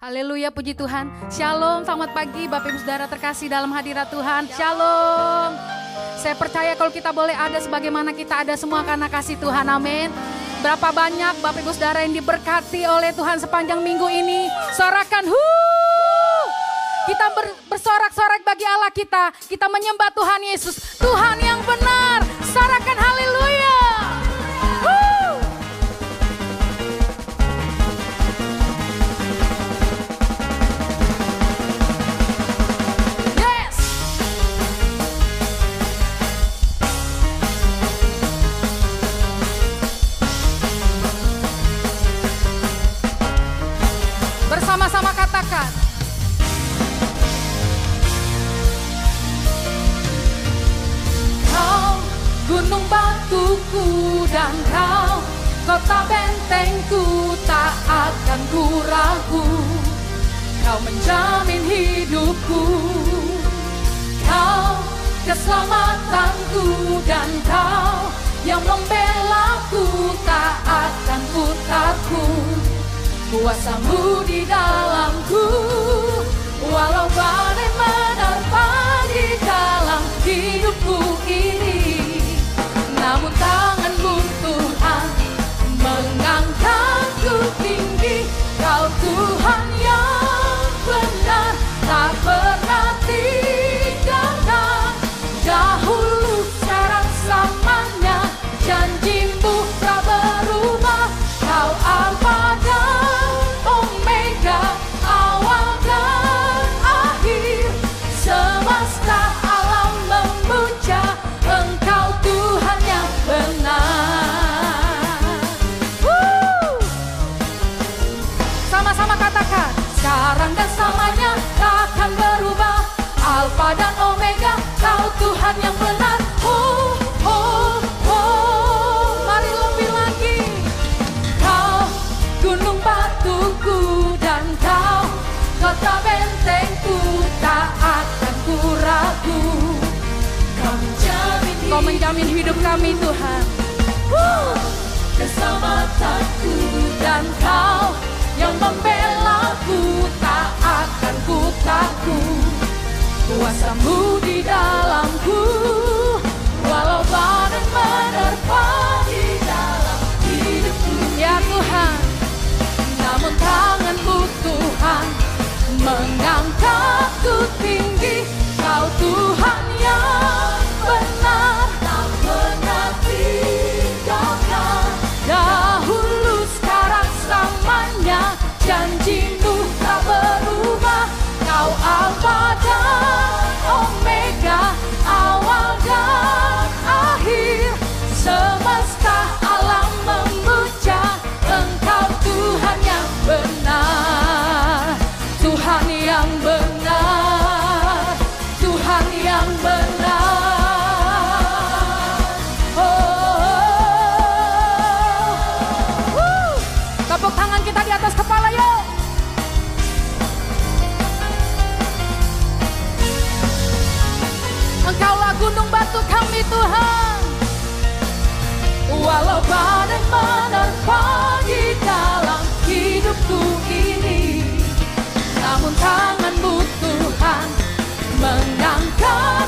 Haleluya, puji Tuhan. Shalom, selamat pagi Bapak Ibu Saudara terkasih dalam hadirat Tuhan. Shalom. Saya percaya kalau kita boleh ada sebagaimana kita ada semua karena kasih Tuhan. Amin. Berapa banyak Bapak Ibu Saudara yang diberkati oleh Tuhan sepanjang minggu ini. Sorakan hu. Kita ber, bersorak-sorak bagi Allah kita. Kita menyembah Tuhan Yesus. Tuhan yang benar. Sorakan haleluya. Dan kau kota bentengku tak akan ku ragu. Kau menjamin hidupku. Kau keselamatanku dan kau yang membelaku tak akan ku takut kuasamu di dalamku Walau badai menerpa di dalam hidupku ini tinggi Kau Tuhan yang benar. Tak pernah menjamin hidup kami Tuhan! Keselamatanku dan kau yang membelaku tak akan ku takut. Kuasamu di dalamku Walau badai menerpa di dalam hidupku. Ya Tuhan. Namun tanganmu Tuhan Mengangkatku tinggi. Kau Tuhan yang Badai menerpa di dalam hidupku ini. Namun tanganmu Tuhan mengangkatku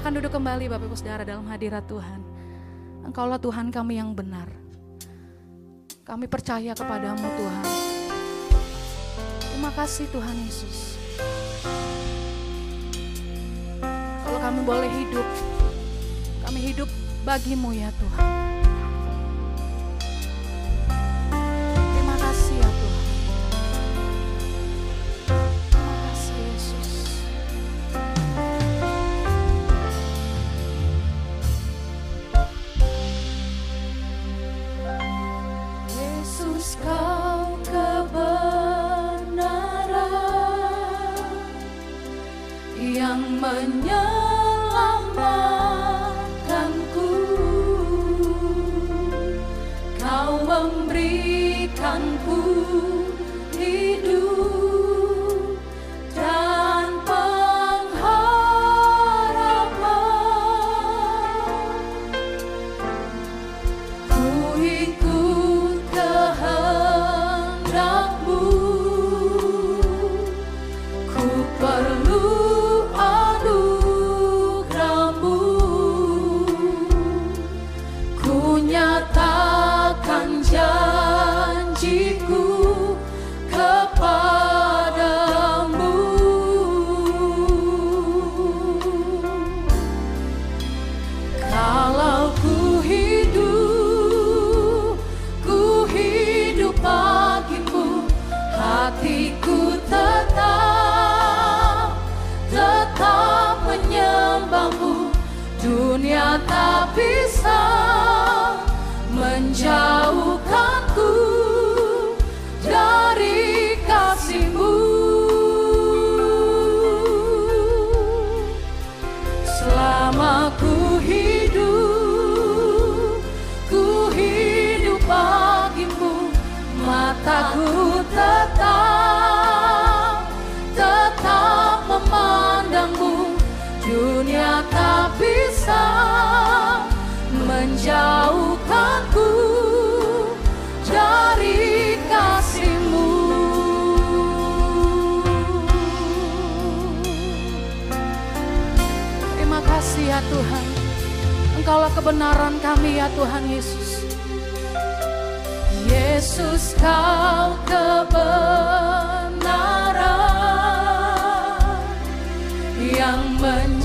Silakan duduk kembali Bapak Ibu Saudara dalam hadirat Tuhan Engkaulah Tuhan kami yang benar Kami percaya kepadamu Tuhan Terima kasih Tuhan Yesus kami boleh hidup. Kami hidup bagimu ya Tuhan. Kebenaran kami ya Tuhan Yesus. Yesus kau kebenaran yang menyelamatkanku.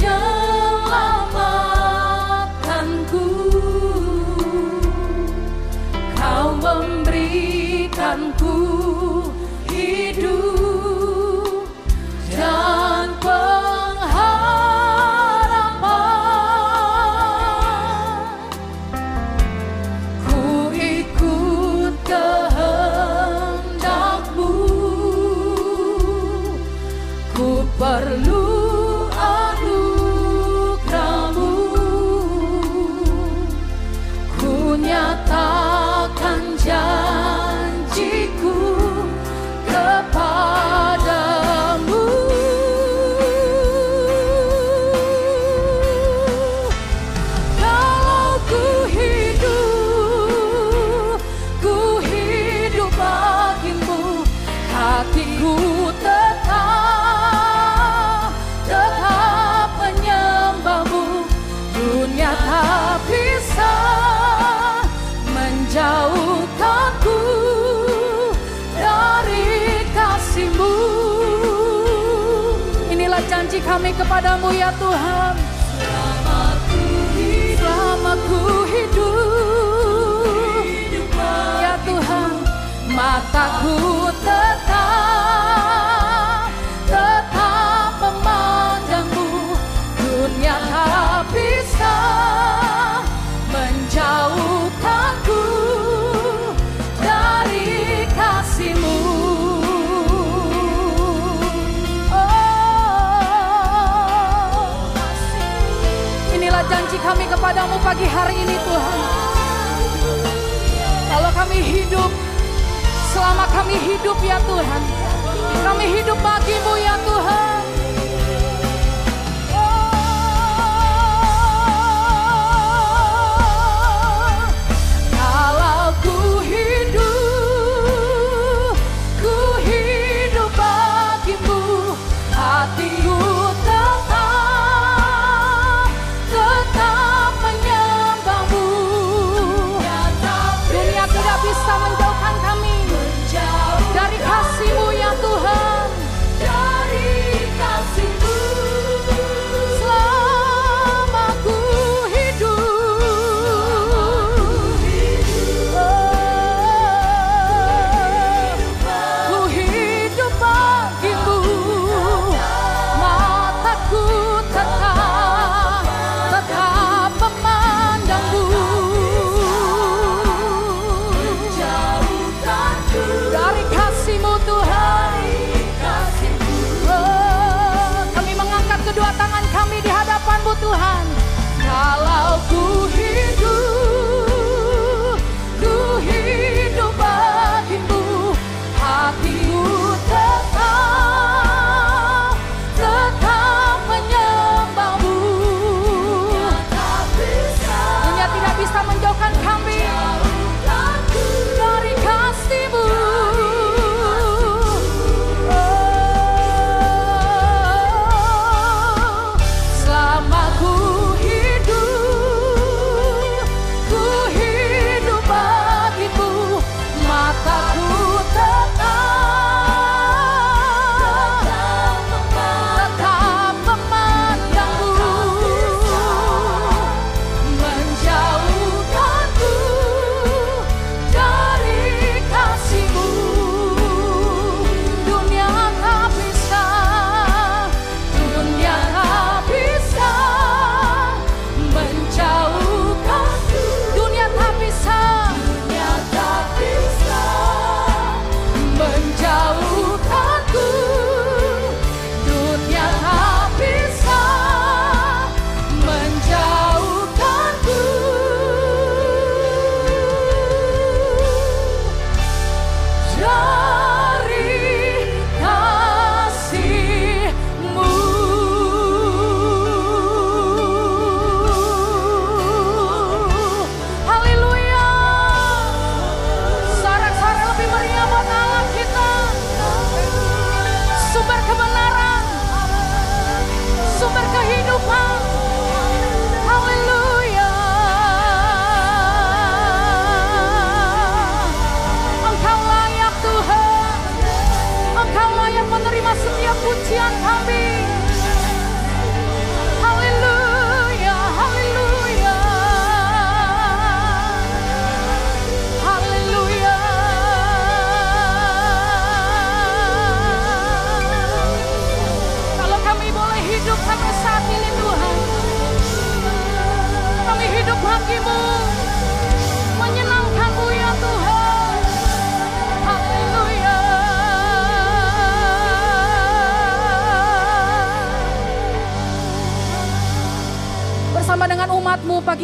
Kepadamu ya Tuhan. Kepadamu pagi hari ini Tuhan. Kalau kami hidup, selama kami hidup ya Tuhan. Kami hidup bagimu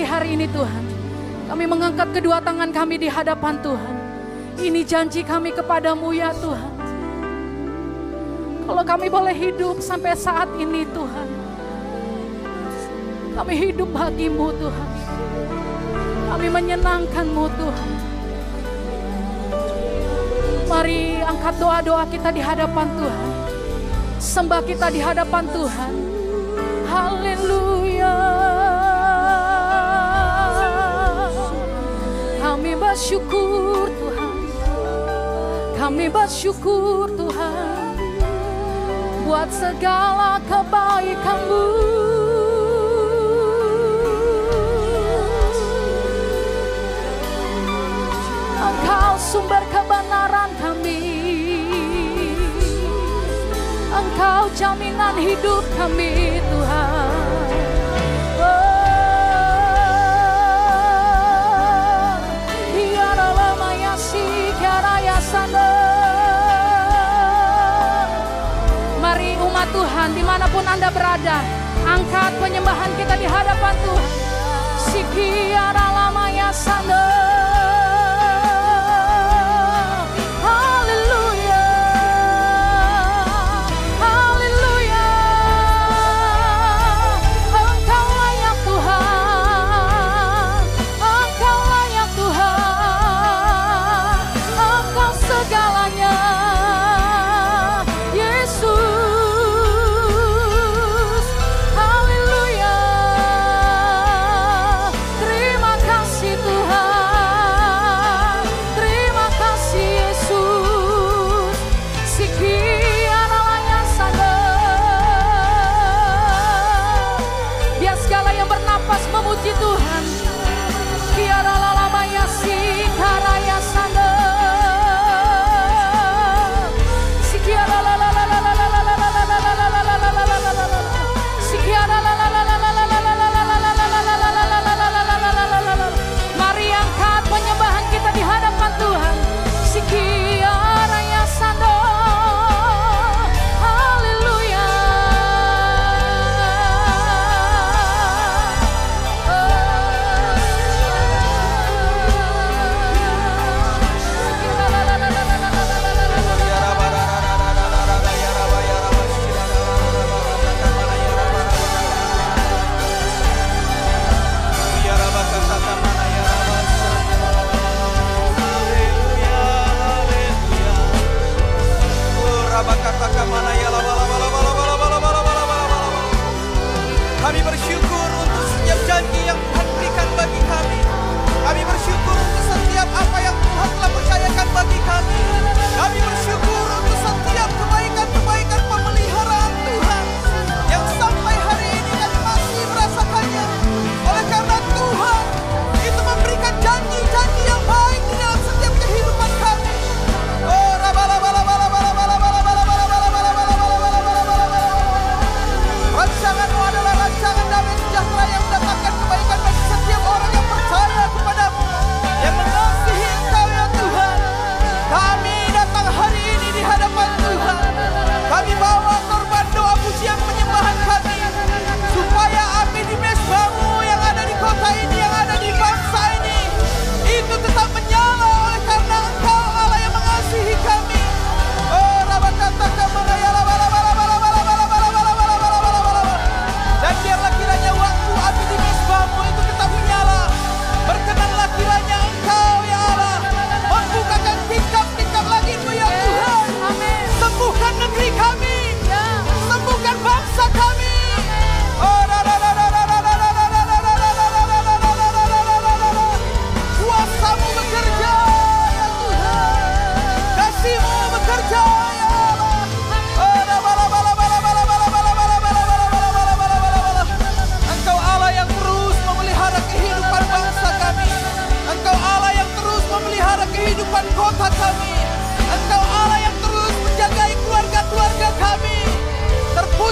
pagi hari ini Tuhan Kami mengangkat kedua tangan kami di hadapan Tuhan. Ini janji kami kepadamu ya Tuhan. Kalau kami boleh hidup sampai saat ini Tuhan Kami hidup bagimu Tuhan. Kami menyenangkanmu Tuhan. Mari angkat doa-doa kita di hadapan Tuhan. Sembah kita di hadapan Tuhan. Haleluya bersyukur Tuhan. Kami bersyukur Tuhan Buat segala kebaikanmu. Engkau sumber kebenaran kami. Engkau jaminan hidup kami Tuhan Tuhan di mana pun anda berada Angkat penyembahan kita di hadapan Tuhan Si kiara lama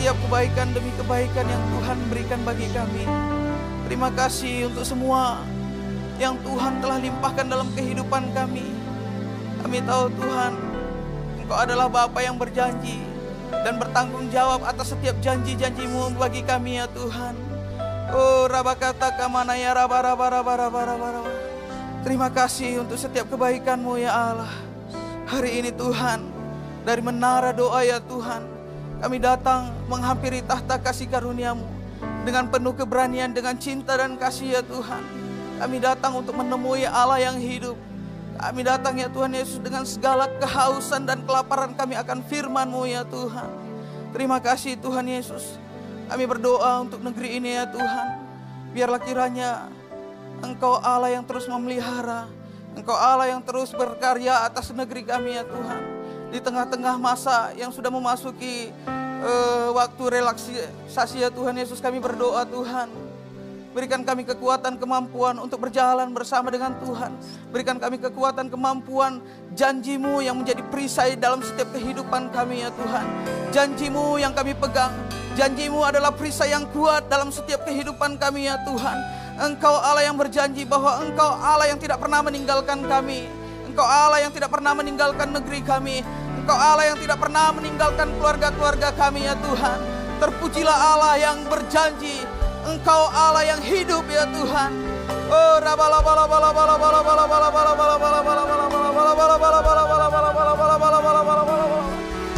setiap kebaikan demi kebaikan yang Tuhan berikan bagi kami. Terima kasih untuk semua yang Tuhan telah limpahkan dalam kehidupan kami. Kami tahu Tuhan, Engkau adalah Bapa yang berjanji dan bertanggung jawab atas setiap janji-janjimu bagi kami ya Tuhan. Oh rabakata kamana ya raba raba raba raba raba raba. Terima kasih untuk setiap kebaikanmu ya Allah. Hari ini Tuhan, dari menara doa ya Tuhan, kami datang menghampiri tahta kasih karuniamu dengan penuh keberanian, dengan cinta dan kasih ya Tuhan. Kami datang untuk menemui Allah yang hidup. Kami datang ya Tuhan Yesus dengan segala kehausan dan kelaparan kami akan firman-Mu ya Tuhan. Terima kasih Tuhan Yesus. Kami berdoa untuk negeri ini ya Tuhan. Biarlah kiranya Engkau Allah yang terus memelihara. Engkau Allah yang terus berkarya atas negeri kami ya Tuhan. Di tengah-tengah masa yang sudah memasuki eh, waktu relaksasi ya Tuhan Yesus kami berdoa Tuhan. Berikan kami kekuatan, kemampuan untuk berjalan bersama dengan Tuhan. Berikan kami kekuatan, kemampuan, janjimu yang menjadi perisai dalam setiap kehidupan kami ya Tuhan. Janjimu yang kami pegang. Janjimu adalah perisai yang kuat dalam setiap kehidupan kami ya Tuhan. Engkau Allah yang berjanji bahwa Engkau Allah yang tidak pernah meninggalkan kami. Engkau Allah yang tidak pernah meninggalkan negeri kami. Engkau Allah yang tidak pernah meninggalkan keluarga-keluarga kami ya Tuhan. Terpujilah Allah yang berjanji. Engkau Allah yang hidup ya Tuhan. Oh,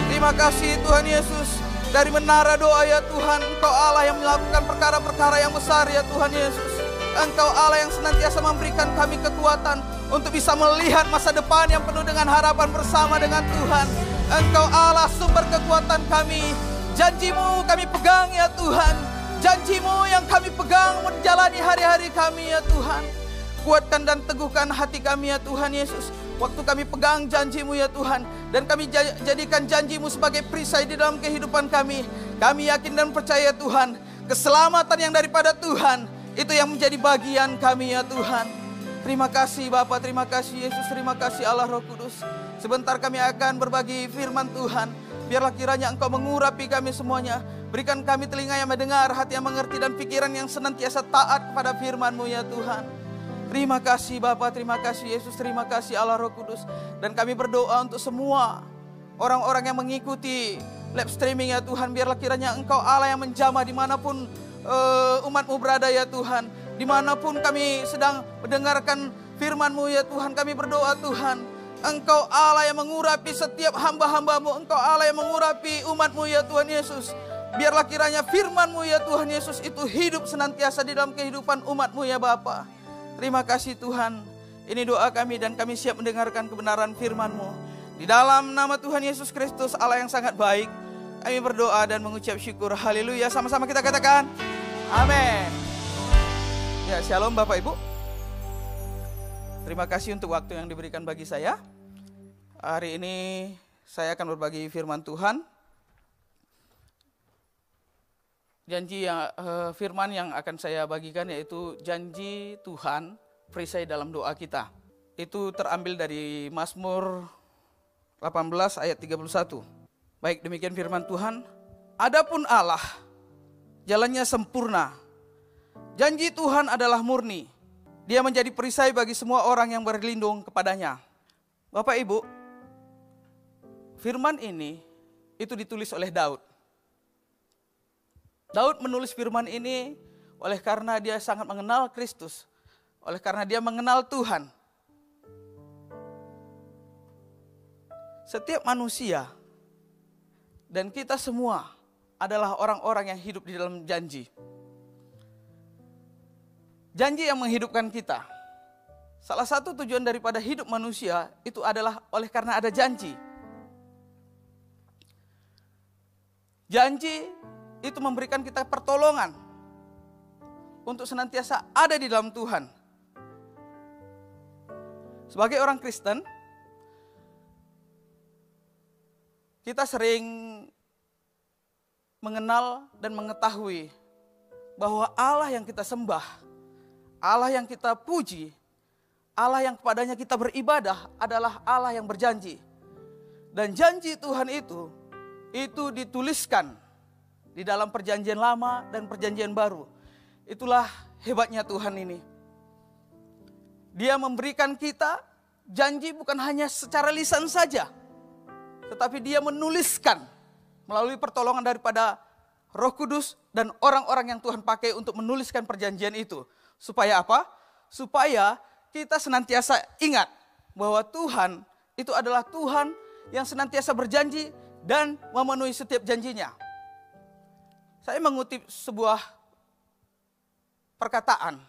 Terima kasih Tuhan Yesus dari menara doa ya Tuhan Engkau Allah yang melakukan perkara-perkara yang besar ya Tuhan Yesus Engkau Allah yang senantiasa memberikan kami kekuatan untuk bisa melihat masa depan yang penuh dengan harapan bersama dengan Tuhan. Engkau Allah sumber kekuatan kami. Janjimu kami pegang ya Tuhan. Janjimu yang kami pegang menjalani hari-hari kami ya Tuhan. Kuatkan dan teguhkan hati kami ya Tuhan Yesus. Waktu kami pegang janjimu ya Tuhan. Dan kami jadikan janjimu sebagai perisai di dalam kehidupan kami. Kami yakin dan percaya Tuhan. Keselamatan yang daripada Tuhan. Itu yang menjadi bagian kami ya Tuhan. Terima kasih Bapak, terima kasih Yesus, terima kasih Allah Roh Kudus. Sebentar kami akan berbagi firman Tuhan. Biarlah kiranya Engkau mengurapi kami semuanya. Berikan kami telinga yang mendengar, hati yang mengerti, dan pikiran yang senantiasa taat kepada firman-Mu ya Tuhan. Terima kasih Bapak, terima kasih Yesus, terima kasih Allah Roh Kudus. Dan kami berdoa untuk semua orang-orang yang mengikuti live streaming ya Tuhan. Biarlah kiranya Engkau Allah yang menjamah di mana pun uh, umatmu berada ya Tuhan. Di mana pun kami sedang mendengarkan firman-Mu ya Tuhan, kami berdoa Tuhan. Engkau Allah yang mengurapi setiap hamba-hambamu. Engkau Allah yang mengurapi umatmu ya Tuhan Yesus. Biarlah kiranya firman-Mu ya Tuhan Yesus itu hidup senantiasa di dalam kehidupan umatmu ya Bapa. Terima kasih Tuhan. Ini doa kami dan kami siap mendengarkan kebenaran firman-Mu. Di dalam nama Tuhan Yesus Kristus Allah yang sangat baik. Kami berdoa dan mengucap syukur. Haleluya. Sama-sama kita katakan. Amin. Ya, shalom Bapak Ibu. Terima kasih untuk waktu yang diberikan bagi saya. Hari ini saya akan berbagi firman Tuhan. Janji yang uh, firman yang akan saya bagikan yaitu janji Tuhan perisai dalam doa kita. Itu terambil dari Mazmur 18 ayat 31. Baik, demikian firman Tuhan. Adapun Allah jalannya sempurna, Janji Tuhan adalah murni. Dia menjadi perisai bagi semua orang yang berlindung kepadanya. Bapak Ibu, firman ini itu ditulis oleh Daud. Daud menulis firman ini oleh karena dia sangat mengenal Kristus, oleh karena dia mengenal Tuhan. Setiap manusia dan kita semua adalah orang-orang yang hidup di dalam janji. Janji yang menghidupkan kita. Salah satu tujuan daripada hidup manusia itu adalah oleh karena ada janji. Janji itu memberikan kita pertolongan untuk senantiasa ada di dalam Tuhan. Sebagai orang Kristen, kita sering mengenal dan mengetahui bahwa Allah yang kita sembah Allah yang kita puji, Allah yang kepadanya kita beribadah adalah Allah yang berjanji. Dan janji Tuhan itu, itu dituliskan di dalam perjanjian lama dan perjanjian baru. Itulah hebatnya Tuhan ini. Dia memberikan kita janji bukan hanya secara lisan saja, tetapi dia menuliskan melalui pertolongan daripada Roh Kudus dan orang-orang yang Tuhan pakai untuk menuliskan perjanjian itu. Supaya apa? Supaya kita senantiasa ingat bahwa Tuhan itu adalah Tuhan yang senantiasa berjanji dan memenuhi setiap janjinya. Saya mengutip sebuah perkataan.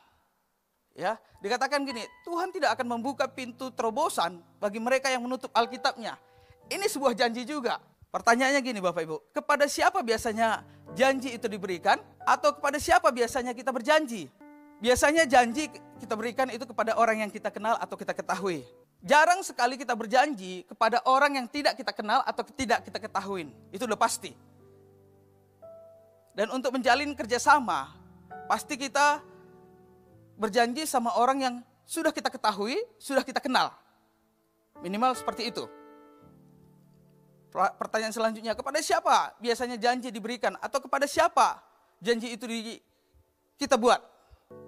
Ya, dikatakan gini, Tuhan tidak akan membuka pintu terobosan bagi mereka yang menutup Alkitabnya. Ini sebuah janji juga. Pertanyaannya gini Bapak Ibu, kepada siapa biasanya janji itu diberikan atau kepada siapa biasanya kita berjanji? Biasanya janji kita berikan itu kepada orang yang kita kenal atau kita ketahui. Jarang sekali kita berjanji kepada orang yang tidak kita kenal atau tidak kita ketahui. Itu udah pasti. Dan untuk menjalin kerjasama, pasti kita berjanji sama orang yang sudah kita ketahui, sudah kita kenal. Minimal seperti itu. Pertanyaan selanjutnya, kepada siapa biasanya janji diberikan? Atau kepada siapa janji itu di, kita buat?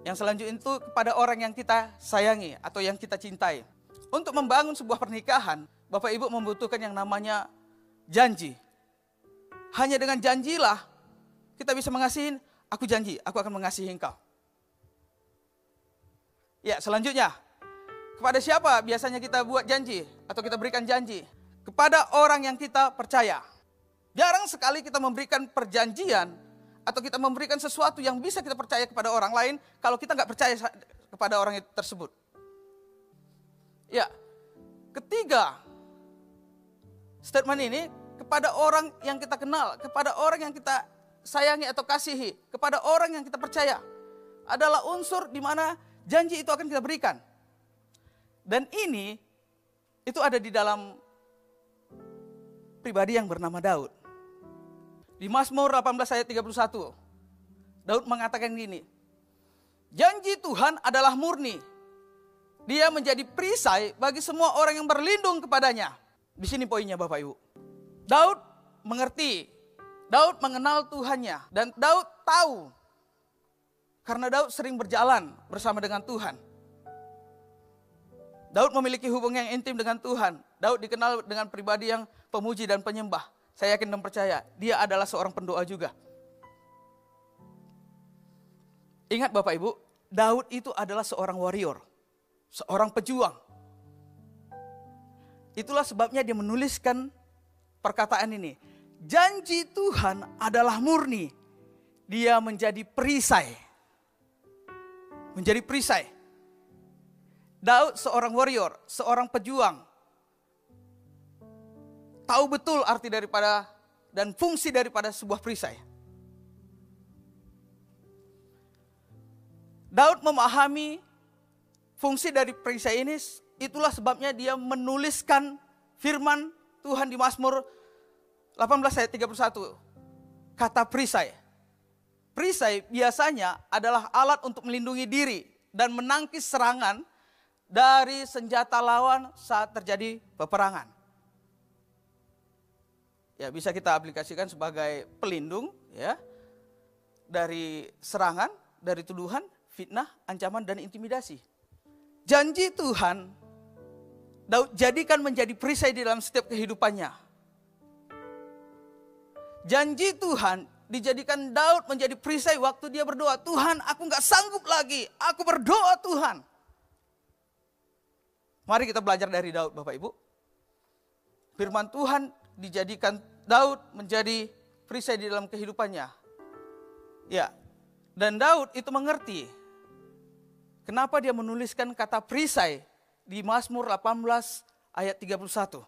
Yang selanjutnya itu kepada orang yang kita sayangi atau yang kita cintai. Untuk membangun sebuah pernikahan, Bapak Ibu membutuhkan yang namanya janji. Hanya dengan janjilah kita bisa mengasihi, aku janji, aku akan mengasihi engkau. Ya, selanjutnya, kepada siapa biasanya kita buat janji atau kita berikan janji? Kepada orang yang kita percaya. Jarang sekali kita memberikan perjanjian atau kita memberikan sesuatu yang bisa kita percaya kepada orang lain kalau kita nggak percaya kepada orang tersebut. Ya, ketiga statement ini kepada orang yang kita kenal, kepada orang yang kita sayangi atau kasihi, kepada orang yang kita percaya adalah unsur di mana janji itu akan kita berikan. Dan ini itu ada di dalam pribadi yang bernama Daud. Di Mazmur 18 ayat 31. Daud mengatakan gini. Janji Tuhan adalah murni. Dia menjadi perisai bagi semua orang yang berlindung kepadanya. Di sini poinnya Bapak Ibu. Daud mengerti. Daud mengenal Tuhannya. Dan Daud tahu. Karena Daud sering berjalan bersama dengan Tuhan. Daud memiliki hubungan yang intim dengan Tuhan. Daud dikenal dengan pribadi yang pemuji dan penyembah. Saya yakin dan percaya, dia adalah seorang pendoa juga. Ingat Bapak Ibu, Daud itu adalah seorang warrior, seorang pejuang. Itulah sebabnya dia menuliskan perkataan ini. Janji Tuhan adalah murni. Dia menjadi perisai. Menjadi perisai. Daud seorang warrior, seorang pejuang. Tahu betul arti daripada dan fungsi daripada sebuah perisai. Daud memahami fungsi dari perisai ini, itulah sebabnya dia menuliskan firman Tuhan di Mazmur 18 ayat 31. Kata perisai. Perisai biasanya adalah alat untuk melindungi diri dan menangkis serangan dari senjata lawan saat terjadi peperangan. Ya, bisa kita aplikasikan sebagai pelindung ya dari serangan, dari tuduhan, fitnah, ancaman dan intimidasi. Janji Tuhan Daud jadikan menjadi perisai di dalam setiap kehidupannya. Janji Tuhan dijadikan Daud menjadi perisai waktu dia berdoa. Tuhan aku nggak sanggup lagi, aku berdoa Tuhan. Mari kita belajar dari Daud Bapak Ibu. Firman Tuhan dijadikan Daud menjadi perisai di dalam kehidupannya. Ya, dan Daud itu mengerti Kenapa dia menuliskan kata perisai di Mazmur 18 ayat 31?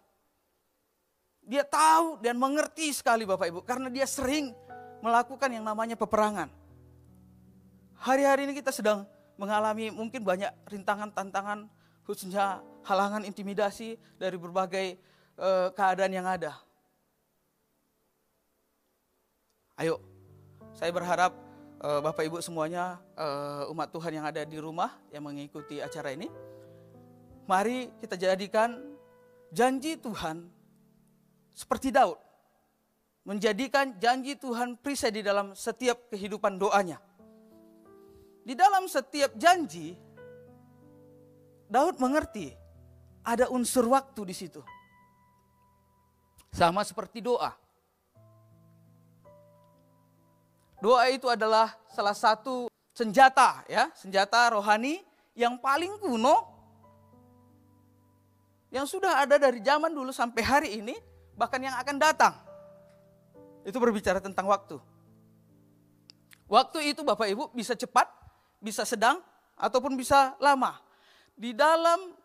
Dia tahu dan mengerti sekali Bapak Ibu karena dia sering melakukan yang namanya peperangan. Hari-hari ini kita sedang mengalami mungkin banyak rintangan, tantangan, khususnya halangan intimidasi dari berbagai uh, keadaan yang ada. Ayo, saya berharap uh, Bapak Ibu semuanya uh, umat Tuhan yang ada di rumah yang mengikuti acara ini. Mari kita jadikan janji Tuhan seperti Daud. Menjadikan janji Tuhan perisai di dalam setiap kehidupan doanya. Di dalam setiap janji, Daud mengerti ada unsur waktu di situ. Sama seperti doa. Doa itu adalah salah satu senjata ya, senjata rohani yang paling kuno yang sudah ada dari zaman dulu sampai hari ini, bahkan yang akan datang. Itu berbicara tentang waktu. Waktu itu Bapak Ibu bisa cepat, bisa sedang, ataupun bisa lama. Di dalam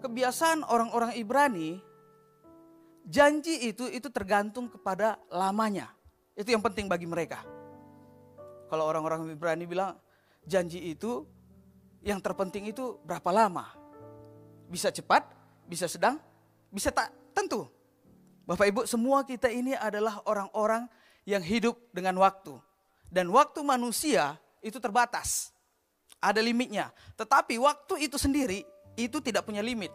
kebiasaan orang-orang Ibrani, janji itu itu tergantung kepada lamanya. Itu yang penting bagi mereka. Kalau orang-orang Ibrani bilang janji itu yang terpenting itu berapa lama? Bisa cepat, bisa sedang, bisa tak tentu. Bapak Ibu, semua kita ini adalah orang-orang yang hidup dengan waktu. Dan waktu manusia itu terbatas. Ada limitnya. Tetapi waktu itu sendiri itu tidak punya limit.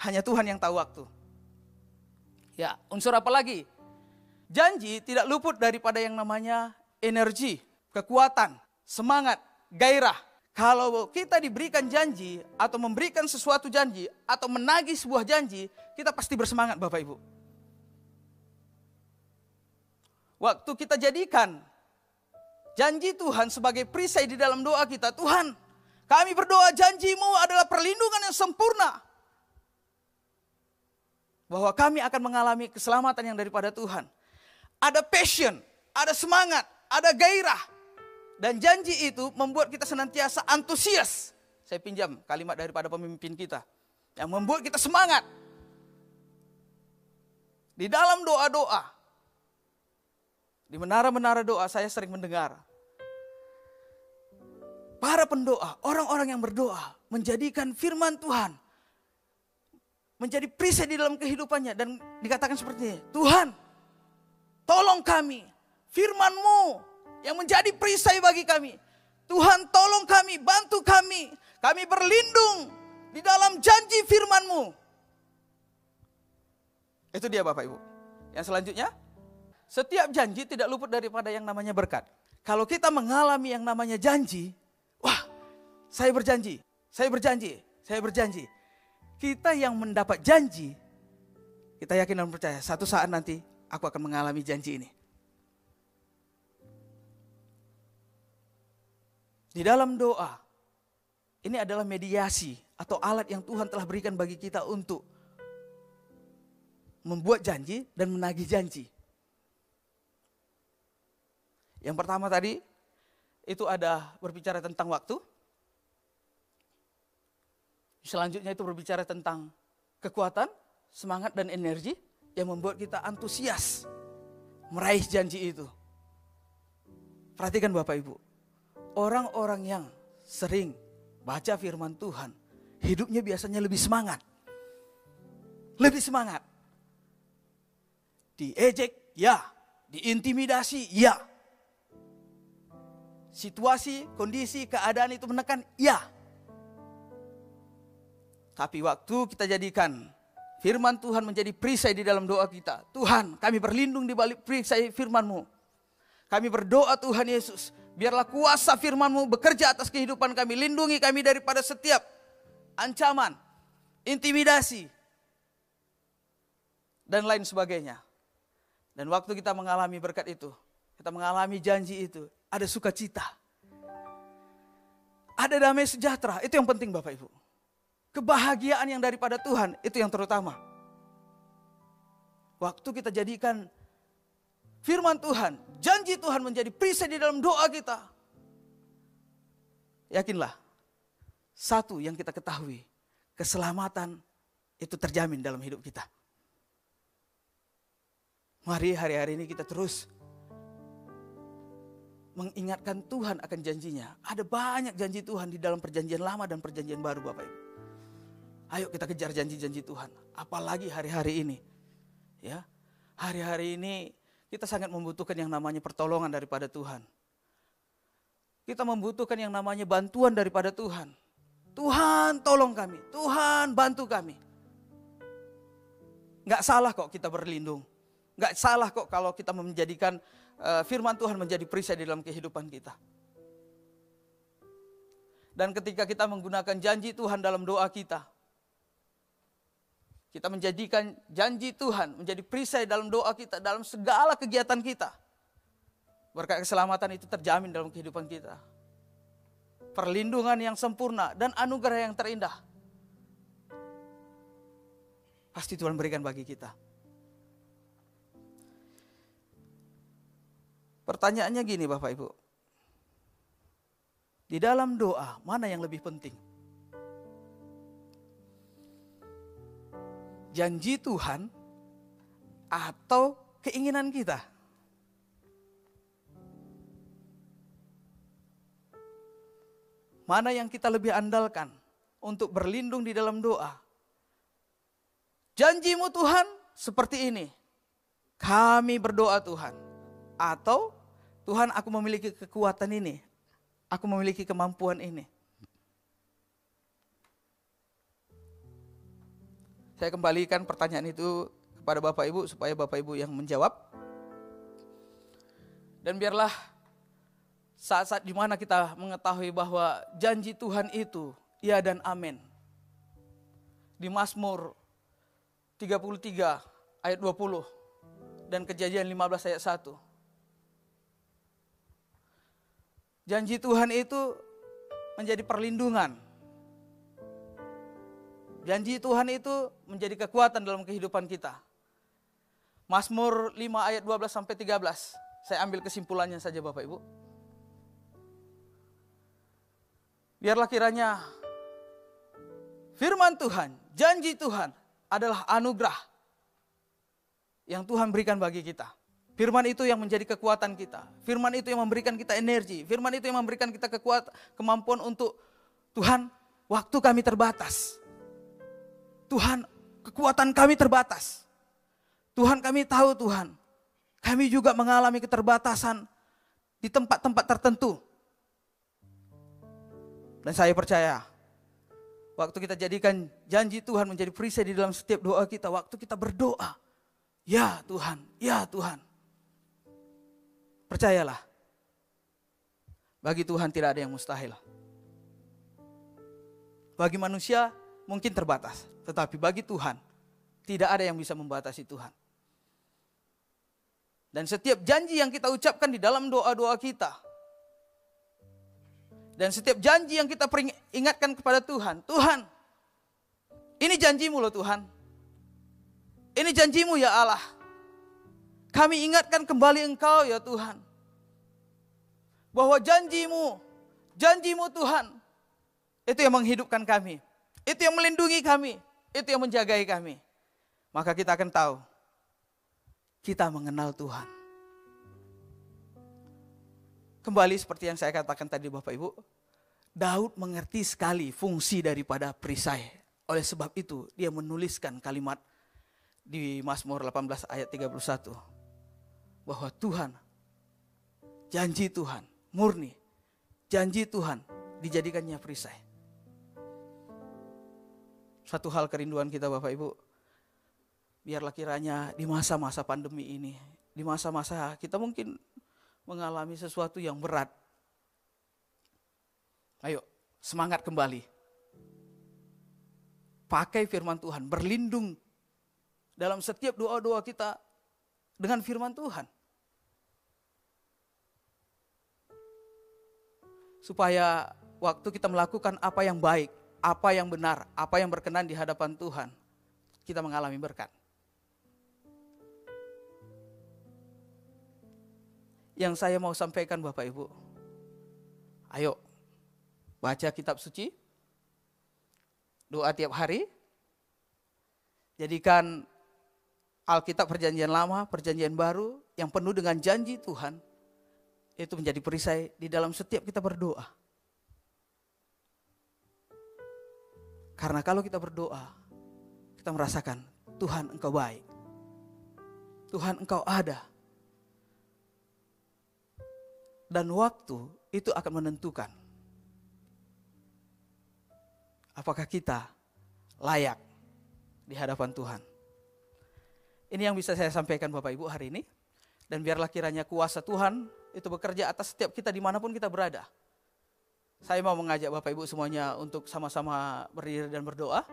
Hanya Tuhan yang tahu waktu. Ya, unsur apa lagi? Janji tidak luput daripada yang namanya energi, kekuatan, semangat, gairah. Kalau kita diberikan janji atau memberikan sesuatu janji atau menagih sebuah janji, kita pasti bersemangat Bapak Ibu. Waktu kita jadikan janji Tuhan sebagai perisai di dalam doa kita, Tuhan kami berdoa janjimu adalah perlindungan yang sempurna. Bahwa kami akan mengalami keselamatan yang daripada Tuhan. Ada passion, ada semangat, ada gairah. Dan janji itu membuat kita senantiasa antusias. Saya pinjam kalimat daripada pemimpin kita. Yang membuat kita semangat. Di dalam doa-doa. Di menara-menara doa saya sering mendengar. Para pendoa, orang-orang yang berdoa. Menjadikan firman Tuhan. Menjadi perisai di dalam kehidupannya. Dan dikatakan seperti ini. Tuhan, tolong kami firmanmu yang menjadi perisai bagi kami. Tuhan tolong kami, bantu kami. Kami berlindung di dalam janji firmanmu. Itu dia Bapak Ibu. Yang selanjutnya, setiap janji tidak luput daripada yang namanya berkat. Kalau kita mengalami yang namanya janji, wah saya berjanji, saya berjanji, saya berjanji. Kita yang mendapat janji, kita yakin dan percaya satu saat nanti aku akan mengalami janji ini. Di dalam doa, ini adalah mediasi atau alat yang Tuhan telah berikan bagi kita untuk membuat janji dan menagih janji. Yang pertama tadi itu ada berbicara tentang waktu. Selanjutnya itu berbicara tentang kekuatan, semangat dan energi yang membuat kita antusias meraih janji itu. Perhatikan Bapak Ibu, orang-orang yang sering baca firman Tuhan, hidupnya biasanya lebih semangat. Lebih semangat. Diejek, ya. Diintimidasi, ya. Situasi, kondisi, keadaan itu menekan, ya. Tapi waktu kita jadikan firman Tuhan menjadi perisai di dalam doa kita. Tuhan, kami berlindung di balik perisai firman-Mu. Kami berdoa Tuhan Yesus, biarlah kuasa firman-Mu bekerja atas kehidupan kami. Lindungi kami daripada setiap ancaman, intimidasi, dan lain sebagainya. Dan waktu kita mengalami berkat itu, kita mengalami janji itu, ada sukacita. Ada damai sejahtera, itu yang penting Bapak Ibu. Kebahagiaan yang daripada Tuhan, itu yang terutama. Waktu kita jadikan firman Tuhan, janji Tuhan menjadi perisai di dalam doa kita. Yakinlah, satu yang kita ketahui, keselamatan itu terjamin dalam hidup kita. Mari hari-hari ini kita terus mengingatkan Tuhan akan janjinya. Ada banyak janji Tuhan di dalam perjanjian lama dan perjanjian baru Bapak Ibu. Ayo kita kejar janji-janji Tuhan. Apalagi hari-hari ini. Ya, Hari-hari ini kita sangat membutuhkan yang namanya pertolongan daripada Tuhan. Kita membutuhkan yang namanya bantuan daripada Tuhan. Tuhan tolong kami, Tuhan bantu kami. Gak salah kok kita berlindung Nggak salah kok kalau kita menjadikan uh, firman Tuhan menjadi perisai di dalam kehidupan kita. Dan ketika kita menggunakan janji Tuhan dalam doa kita, kita menjadikan janji Tuhan menjadi perisai dalam doa kita, dalam segala kegiatan kita. Berkat keselamatan itu terjamin dalam kehidupan kita. Perlindungan yang sempurna dan anugerah yang terindah. Pasti Tuhan berikan bagi kita. Pertanyaannya gini Bapak Ibu. Di dalam doa, mana yang lebih penting? Janji Tuhan atau keinginan kita? Mana yang kita lebih andalkan untuk berlindung di dalam doa? Janjimu Tuhan seperti ini. Kami berdoa Tuhan. Atau Tuhan aku memiliki kekuatan ini. Aku memiliki kemampuan ini. Saya kembalikan pertanyaan itu kepada Bapak Ibu supaya Bapak Ibu yang menjawab. Dan biarlah saat-saat di mana kita mengetahui bahwa janji Tuhan itu ya dan amin. Di Mazmur 33 ayat 20 dan kejadian 15 ayat 1. Janji Tuhan itu menjadi perlindungan. Janji Tuhan itu menjadi kekuatan dalam kehidupan kita. Mazmur 5 ayat 12 sampai 13. Saya ambil kesimpulannya saja Bapak Ibu. Biarlah kiranya firman Tuhan, janji Tuhan adalah anugerah yang Tuhan berikan bagi kita. Firman itu yang menjadi kekuatan kita. Firman itu yang memberikan kita energi. Firman itu yang memberikan kita kekuatan, kemampuan untuk Tuhan, waktu kami terbatas. Tuhan, kekuatan kami terbatas. Tuhan kami tahu Tuhan, kami juga mengalami keterbatasan di tempat-tempat tertentu. Dan saya percaya, waktu kita jadikan janji Tuhan menjadi perisai di dalam setiap doa kita, waktu kita berdoa, ya Tuhan, ya Tuhan, Percayalah, bagi Tuhan tidak ada yang mustahil. Bagi manusia mungkin terbatas, tetapi bagi Tuhan tidak ada yang bisa membatasi Tuhan. Dan setiap janji yang kita ucapkan di dalam doa-doa kita, Dan setiap janji yang kita ingatkan kepada Tuhan, Tuhan, ini janjimu loh Tuhan. Ini janjimu ya Allah. Kami ingatkan kembali engkau ya Tuhan. Bahwa janjimu, janjimu Tuhan, itu yang menghidupkan kami. Itu yang melindungi kami. Itu yang menjagai kami. Maka kita akan tahu, kita mengenal Tuhan. Kembali seperti yang saya katakan tadi Bapak Ibu, Daud mengerti sekali fungsi daripada perisai. Oleh sebab itu dia menuliskan kalimat di Mazmur 18 ayat 31 bahwa Tuhan janji Tuhan murni janji Tuhan dijadikannya perisai. Satu hal kerinduan kita Bapak Ibu biarlah kiranya di masa-masa pandemi ini, di masa-masa kita mungkin mengalami sesuatu yang berat. Ayo, semangat kembali. Pakai firman Tuhan, berlindung dalam setiap doa-doa kita dengan firman Tuhan. Supaya waktu kita melakukan apa yang baik, apa yang benar, apa yang berkenan di hadapan Tuhan, kita mengalami berkat. yang saya mau sampaikan Bapak Ibu. Ayo, baca kitab suci, doa tiap hari, jadikan Alkitab perjanjian lama, perjanjian baru yang penuh dengan janji Tuhan, itu menjadi perisai di dalam setiap kita berdoa. Karena kalau kita berdoa, kita merasakan Tuhan engkau baik. Tuhan engkau ada dan waktu itu akan menentukan apakah kita layak di hadapan Tuhan. Ini yang bisa saya sampaikan Bapak Ibu hari ini. Dan biarlah kiranya kuasa Tuhan itu bekerja atas setiap kita di mana pun kita berada. Saya mau mengajak Bapak Ibu semuanya untuk sama-sama berdiri dan berdoa.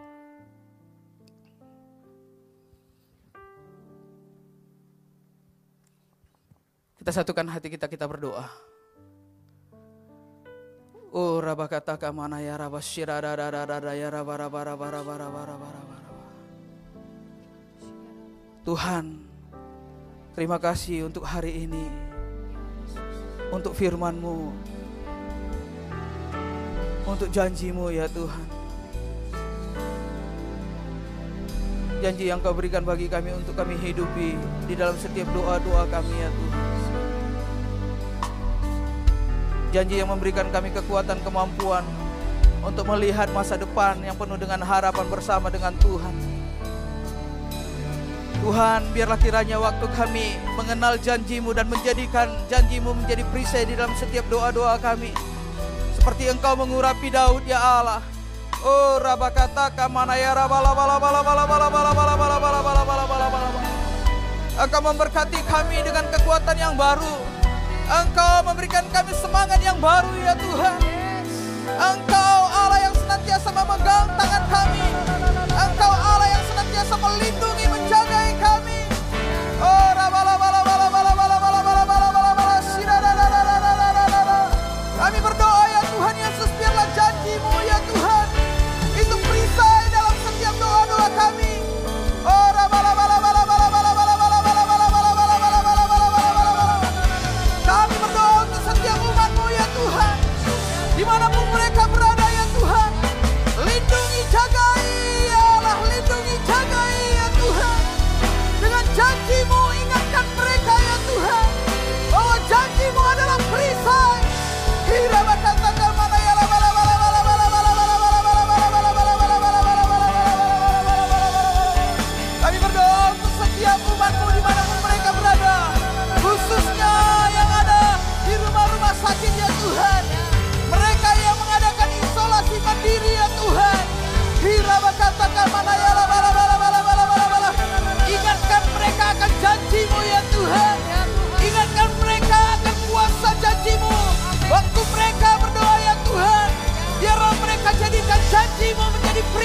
Kita satukan hati kita, kita berdoa. Oh rabakata kamana ya rabashira da da da da ya. Tuhan, terima kasih untuk hari ini. Untuk firman-Mu. Untuk janjimu ya Tuhan. Janji yang kau berikan bagi kami untuk kami hidupi di dalam setiap doa-doa kami ya Tuhan. Janji yang memberikan kami kekuatan kemampuan untuk melihat masa depan yang penuh dengan harapan bersama dengan Tuhan. Tuhan, biarlah kiranya waktu kami mengenal janjimu dan menjadikan janjimu menjadi perisai di dalam setiap doa-doa kami seperti engkau mengurapi Daud ya Allah. Oh rabakata kamana ya Engkau memberkati kami dengan kekuatan yang baru. Engkau memberikan kami semangat yang baru ya Tuhan. Engkau Allah yang senantiasa memegang tangan kami. Engkau Allah yang senantiasa melindungi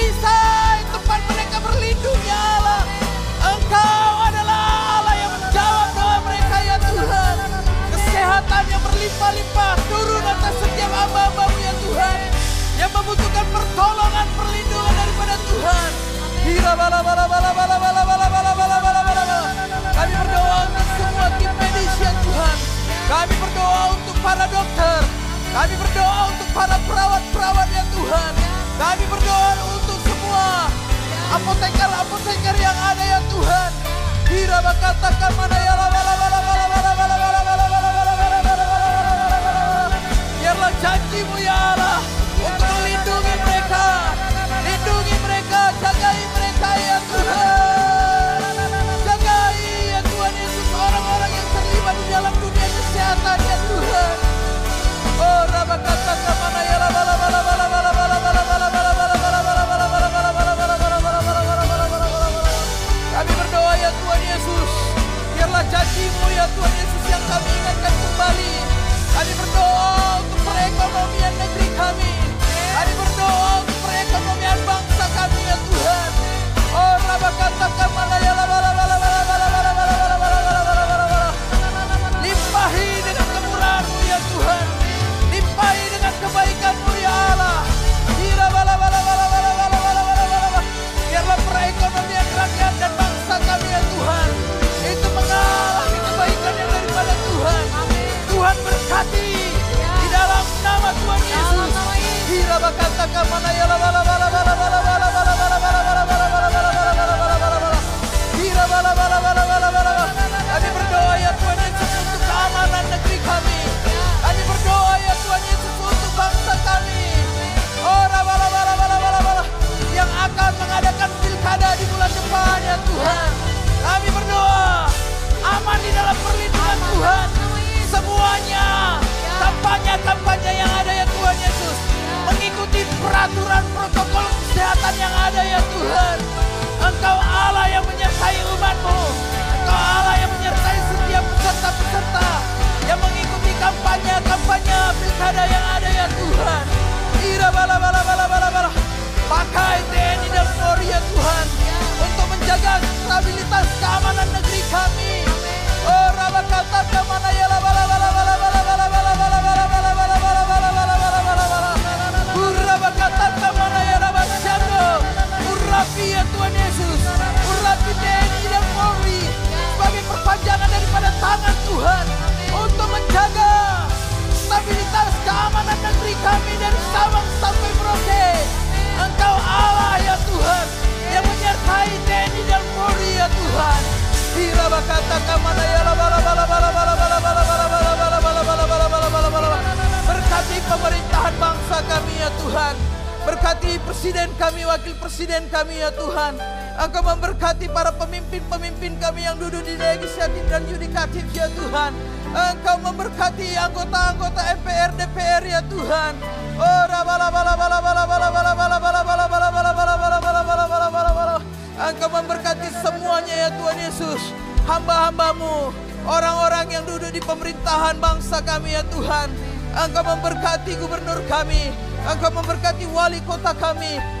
perisai tempat mereka berlindung ya Allah. Engkau adalah Allah yang menjawab doa mereka ya Tuhan. Kesehatan yang berlimpah-limpah turun atas setiap hamba-hambamu ya pertolongan, perlindungan daripada Tuhan. Hira bala bala bala bala bala bala bala bala bala bala. Kami berdoa untuk semua tim medis ya Tuhan. Kami berdoa untuk para dokter. Kami berdoa untuk para perawat-perawat ya Tuhan. Kami berdoa untuk semua apoteker-apoteker yang ada ya Tuhan. Bila katakan mana ya Biarlah janjimu ya Allah kami ingatkan kembali. Kami berdoa untuk perekonomian negeri kami. Kami berdoa untuk perekonomian bangsa kami ya Tuhan. Oh rabakata kamana Kami berdoa ya Tuhan untuk keamanan negeri kami. Kami berdoa ya Tuhan untuk bangsa kami. Oh yang akan mengadakan pilkada di bulan depan ya Tuhan. Kami berdoa aman di dalam perlindungan Tuhan. Semuanya yang ada ya peraturan protokol kesehatan yang ada ya Tuhan. Engkau Allah yang menyertai umatmu. Engkau Allah yang menyertai setiap peserta-peserta yang mengikuti kampanye-kampanye pilkada yang ada ya Tuhan. Ira bala bala bala bala bala. Pakai TNI dan Polri ya Tuhan untuk menjaga stabilitas keamanan negeri kami. Oh raba kata ke mana ya perpanjangan daripada tangan Tuhan untuk menjaga stabilitas keamanan negeri kami dari Sabang sampai Merauke. Engkau Allah ya Tuhan yang menyertai TNI dan Polri ya Tuhan. Hira bakata kamana ya la bala bala bala bala bala bala bala bala bala bala bala bala bala bala bala. Berkati pemerintahan bangsa kami ya Tuhan. Berkati presiden kami, wakil presiden kami ya Tuhan. Engkau memberkati para pemimpin-pemimpin kami yang duduk di legislatif dan yudikatif ya Tuhan. Engkau memberkati anggota-anggota MPR, DPR ya Tuhan. Oh, bala bala bala bala bala bala bala bala bala bala bala bala bala bala bala bala bala bala. Engkau memberkati semuanya ya Tuhan Yesus. Hamba-hambamu, orang-orang yang duduk di pemerintahan bangsa kami ya Tuhan. Engkau memberkati gubernur kami. Engkau memberkati wali kota kami.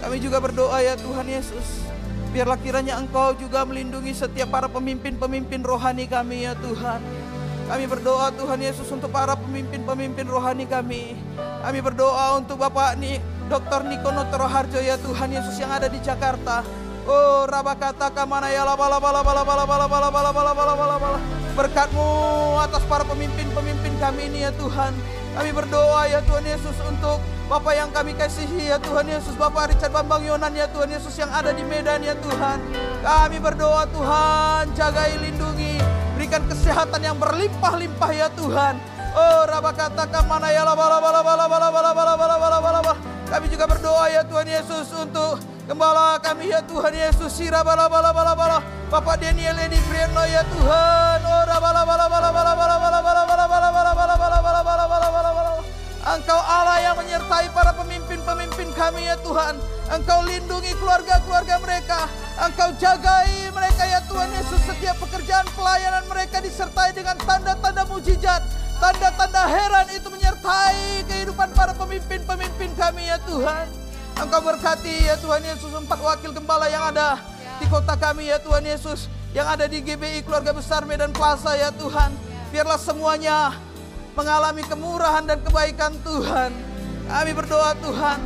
Kami juga berdoa ya Tuhan Yesus. Biarlah kiranya Engkau juga melindungi setiap para pemimpin-pemimpin rohani kami ya Tuhan. Kami berdoa Tuhan Yesus untuk para pemimpin-pemimpin rohani kami. Kami berdoa untuk Bapak nih Dr. Nikono Toroharjo ya Tuhan Yesus yang ada di Jakarta. Oh rabakata kamana ya la bala bala bala bala bala bala bala bala bala bala bala. Berkatmu atas para pemimpin-pemimpin kami ini ya Tuhan. Kami berdoa ya Tuhan Yesus untuk Bapak yang kami kasihi ya Tuhan Yesus Bapak Richard Bambang Yonan ya Tuhan Yesus yang ada di Medan ya Tuhan Kami berdoa Tuhan jagai lindungi Berikan kesehatan yang berlimpah-limpah ya Tuhan Oh raba katakan mana ya la bala bala bala bala bala bala bala bala bala bala Kami juga berdoa ya Tuhan Yesus untuk Gembala kami ya Tuhan Yesus Sira bala bala bala bala Bapak Daniel Edi Briano ya Tuhan Oh raba bala bala bala bala bala bala bala bala bala bala bala bala Engkau Allah yang menyertai para pemimpin-pemimpin kami ya Tuhan. Engkau lindungi keluarga-keluarga mereka. Engkau jagai mereka ya Tuhan Yesus. Setiap pekerjaan pelayanan mereka disertai dengan tanda-tanda mujizat. Tanda-tanda heran itu menyertai kehidupan para pemimpin-pemimpin kami ya Tuhan. Engkau berkati ya Tuhan Yesus empat wakil gembala yang ada di kota kami ya Tuhan Yesus. Yang ada di GBI Keluarga Besar Medan Plaza ya Tuhan. Biarlah semuanya mengalami kemurahan dan kebaikan Tuhan. Kami berdoa Tuhan,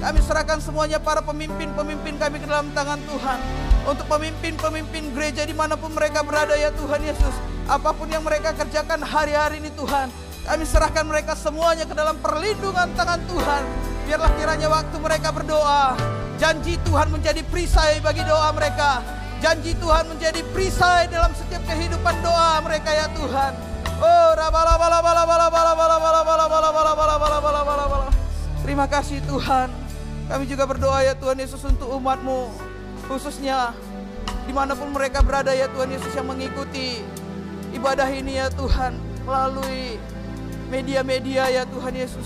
kami serahkan semuanya para pemimpin-pemimpin kami ke dalam tangan Tuhan. Untuk pemimpin-pemimpin gereja di mana pun mereka berada ya Tuhan Yesus. Apa pun yang mereka kerjakan hari-hari ini Tuhan. Kami serahkan mereka semuanya ke dalam perlindungan tangan Tuhan. Biarlah kiranya waktu mereka berdoa. Janji Tuhan menjadi perisai bagi doa mereka. Janji Tuhan menjadi perisai dalam setiap kehidupan doa mereka ya Tuhan. Terima kasih Tuhan. Kami juga berdoa ya Tuhan Yesus untuk umatmu. Khususnya di mana pun mereka berada ya Tuhan Yesus yang mengikuti ibadah ini ya Tuhan. Melalui media-media ya Tuhan Yesus.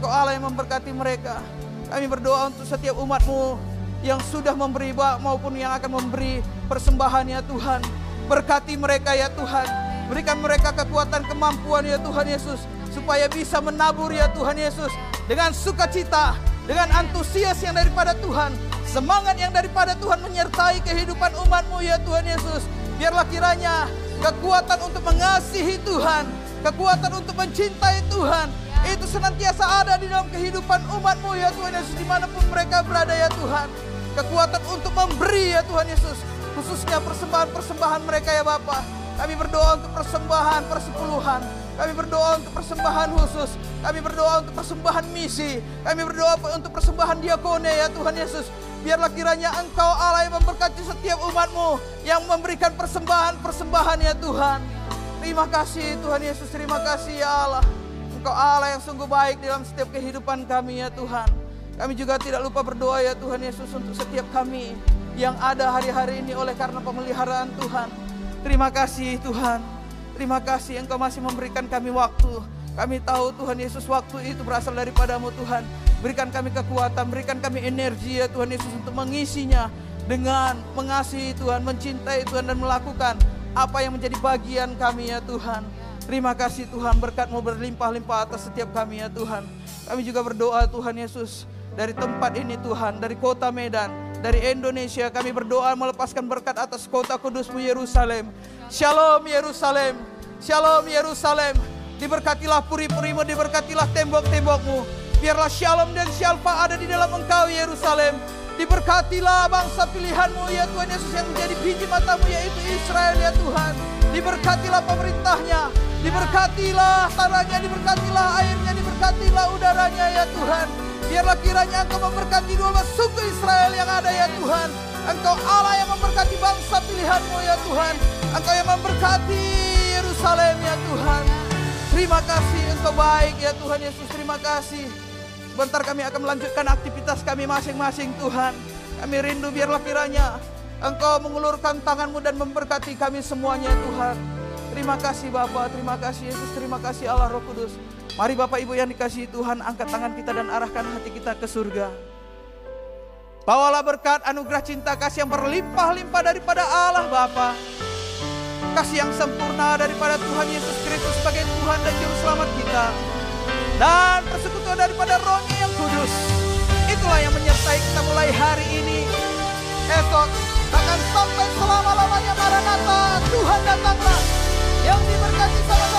Engkau Allah yang memberkati mereka. Kami berdoa untuk setiap umatmu yang sudah memberi maupun yang akan memberi persembahan ya Tuhan. Berkati mereka ya Tuhan Berikan mereka kekuatan kemampuan ya Tuhan Yesus. Supaya bisa menabur ya Tuhan Yesus. Dengan sukacita, dengan antusias yang daripada Tuhan. Semangat yang daripada Tuhan menyertai kehidupan umatmu ya Tuhan Yesus. Biarlah kiranya kekuatan untuk mengasihi Tuhan. Kekuatan untuk mencintai Tuhan. Itu senantiasa ada di dalam kehidupan umatmu ya Tuhan Yesus. Di mana pun mereka berada ya Tuhan. Kekuatan untuk memberi ya Tuhan Yesus. Khususnya persembahan-persembahan mereka ya Bapak. Kami berdoa untuk persembahan persepuluhan. Kami berdoa untuk persembahan khusus. Kami berdoa untuk persembahan misi. Kami berdoa untuk persembahan diakone ya Tuhan Yesus. Biarlah kiranya Engkau Allah yang memberkati setiap umatmu. Yang memberikan persembahan-persembahan ya Tuhan. Terima kasih Tuhan Yesus. Terima kasih ya Allah. Engkau Allah yang sungguh baik dalam setiap kehidupan kami ya Tuhan. Kami juga tidak lupa berdoa ya Tuhan Yesus untuk setiap kami yang ada hari-hari ini oleh karena pemeliharaan Tuhan. Terima kasih Tuhan. Terima kasih Engkau masih memberikan kami waktu. Kami tahu Tuhan Yesus waktu itu berasal daripadamu Tuhan. Berikan kami kekuatan, berikan kami energi ya Tuhan Yesus untuk mengisinya dengan mengasihi Tuhan, mencintai Tuhan dan melakukan apa yang menjadi bagian kami ya Tuhan. Terima kasih Tuhan berkatmu berlimpah-limpah atas setiap kami ya Tuhan. Kami juga berdoa Tuhan Yesus dari tempat ini Tuhan, dari kota Medan, dari Indonesia kami berdoa melepaskan berkat atas kota kudusmu Yerusalem. Shalom Yerusalem. Shalom Yerusalem. Diberkatilah puri-purimu, diberkatilah tembok-tembokmu. Biarlah shalom dan shalfa ada di dalam engkau Yerusalem. Diberkatilah bangsa pilihanmu ya Tuhan Yesus yang menjadi biji matamu yaitu Israel ya Tuhan. Diberkatilah pemerintahnya, diberkatilah tanahnya, diberkatilah airnya, diberkatilah udaranya ya Tuhan. Biarlah kiranya Engkau memberkati dua suku Israel yang ada ya Tuhan. Engkau Allah yang memberkati bangsa pilihanmu ya Tuhan. Engkau yang memberkati Yerusalem ya Tuhan. Terima kasih Engkau baik ya Tuhan Yesus. Terima kasih. Sebentar kami akan melanjutkan aktivitas kami masing-masing Tuhan. Kami rindu biarlah kiranya Engkau mengulurkan tanganmu dan memberkati kami semuanya Tuhan. Terima kasih Bapak, terima kasih Yesus, terima kasih Allah Roh Kudus. Mari Bapak Ibu yang dikasihi Tuhan, angkat tangan kita dan arahkan hati kita ke surga. Bawalah berkat anugerah cinta kasih yang berlimpah-limpah daripada Allah Bapa. Kasih yang sempurna daripada Tuhan Yesus Kristus sebagai Tuhan dan Juru Selamat kita. Dan persekutuan daripada rohnya yang kudus. Itulah yang menyertai kita mulai hari ini. Esok akan sampai selama-lamanya Maranatha. Tuhan datanglah. Yang diberkati sama